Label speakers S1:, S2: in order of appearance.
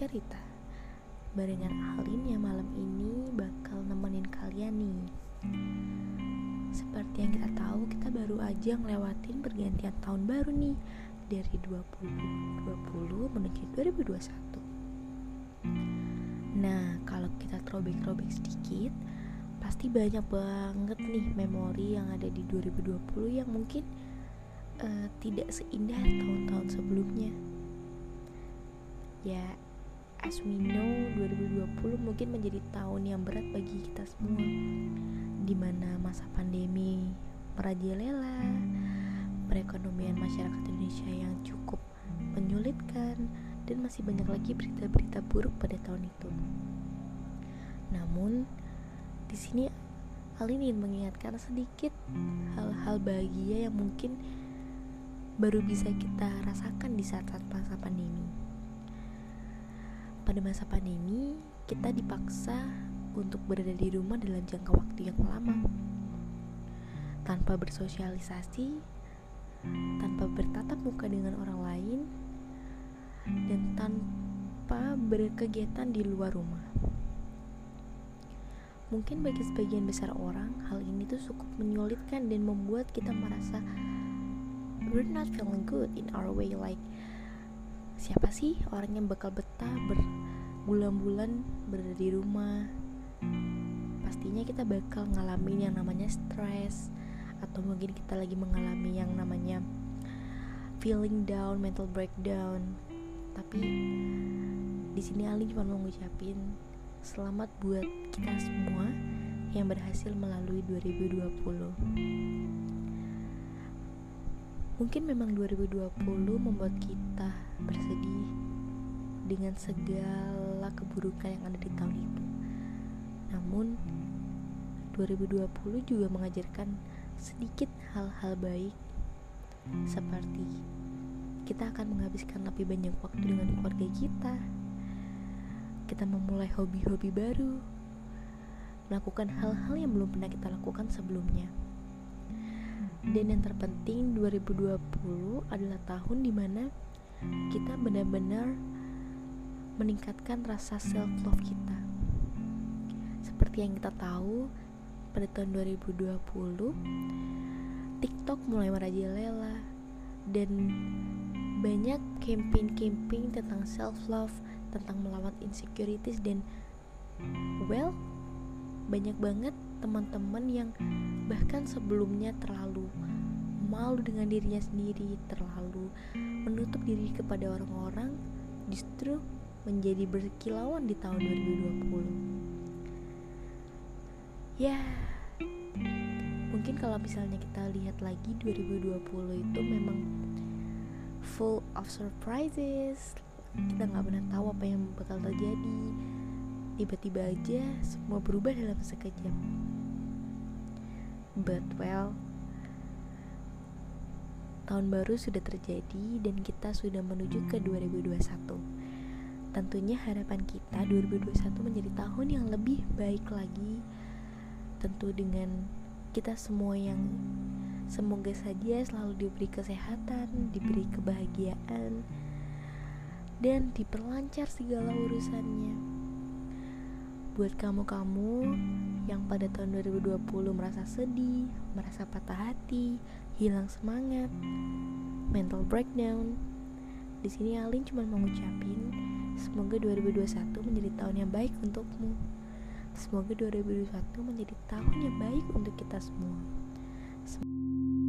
S1: cerita. Barengan Alin yang malam ini bakal nemenin kalian nih. Seperti yang kita tahu, kita baru aja ngelewatin pergantian tahun baru nih Dari 2020 menuju 2021 Nah, kalau kita throwback-throwback sedikit Pasti banyak banget nih memori yang ada di 2020 yang mungkin uh, tidak seindah tahun-tahun sebelumnya. Ya, as we know 2020 mungkin menjadi tahun yang berat bagi kita semua. Di mana masa pandemi merajalela, perekonomian masyarakat Indonesia yang cukup menyulitkan dan masih banyak lagi berita-berita buruk pada tahun itu. Namun di sini Alin ingin mengingatkan sedikit hal-hal bahagia yang mungkin baru bisa kita rasakan di saat-saat masa pandemi. Pada masa pandemi, kita dipaksa untuk berada di rumah dalam jangka waktu yang lama, tanpa bersosialisasi, tanpa bertatap muka dengan orang lain, dan tanpa berkegiatan di luar rumah. Mungkin bagi sebagian besar orang, hal ini tuh cukup menyulitkan dan membuat kita merasa we're not feeling good in our way like siapa sih orang yang bakal betah berbulan-bulan berada di rumah pastinya kita bakal ngalamin yang namanya stress atau mungkin kita lagi mengalami yang namanya feeling down, mental breakdown. Tapi di sini Ali cuma mau ngucapin selamat buat kita semua yang berhasil melalui 2020. Mungkin memang 2020 membuat kita bersedih dengan segala keburukan yang ada di tahun itu. Namun 2020 juga mengajarkan sedikit hal-hal baik seperti kita akan menghabiskan lebih banyak waktu dengan keluarga kita. Kita memulai hobi-hobi baru, melakukan hal-hal yang belum pernah kita lakukan sebelumnya. Dan yang terpenting 2020 adalah tahun di mana kita benar-benar meningkatkan rasa self love kita. Seperti yang kita tahu pada tahun 2020 TikTok mulai merajalela dan banyak campaign-campaign tentang self love, tentang melawan insecurities dan well banyak banget teman-teman yang bahkan sebelumnya terlalu malu dengan dirinya sendiri, terlalu menutup diri kepada orang-orang, justru menjadi berkilauan di tahun 2020. Ya, mungkin kalau misalnya kita lihat lagi 2020 itu memang full of surprises. Kita nggak pernah tahu apa yang bakal terjadi. Tiba-tiba aja semua berubah dalam sekejap But well, tahun baru sudah terjadi dan kita sudah menuju ke 2021. Tentunya harapan kita 2021 menjadi tahun yang lebih baik lagi. Tentu dengan kita semua yang semoga saja selalu diberi kesehatan, diberi kebahagiaan, dan diperlancar segala urusannya. Buat kamu-kamu yang pada tahun 2020 merasa sedih, merasa patah hati, hilang semangat, mental breakdown. Di sini Alin cuma mau ngucapin semoga 2021 menjadi tahun yang baik untukmu. Semoga 2021 menjadi tahun yang baik untuk kita semua. Semoga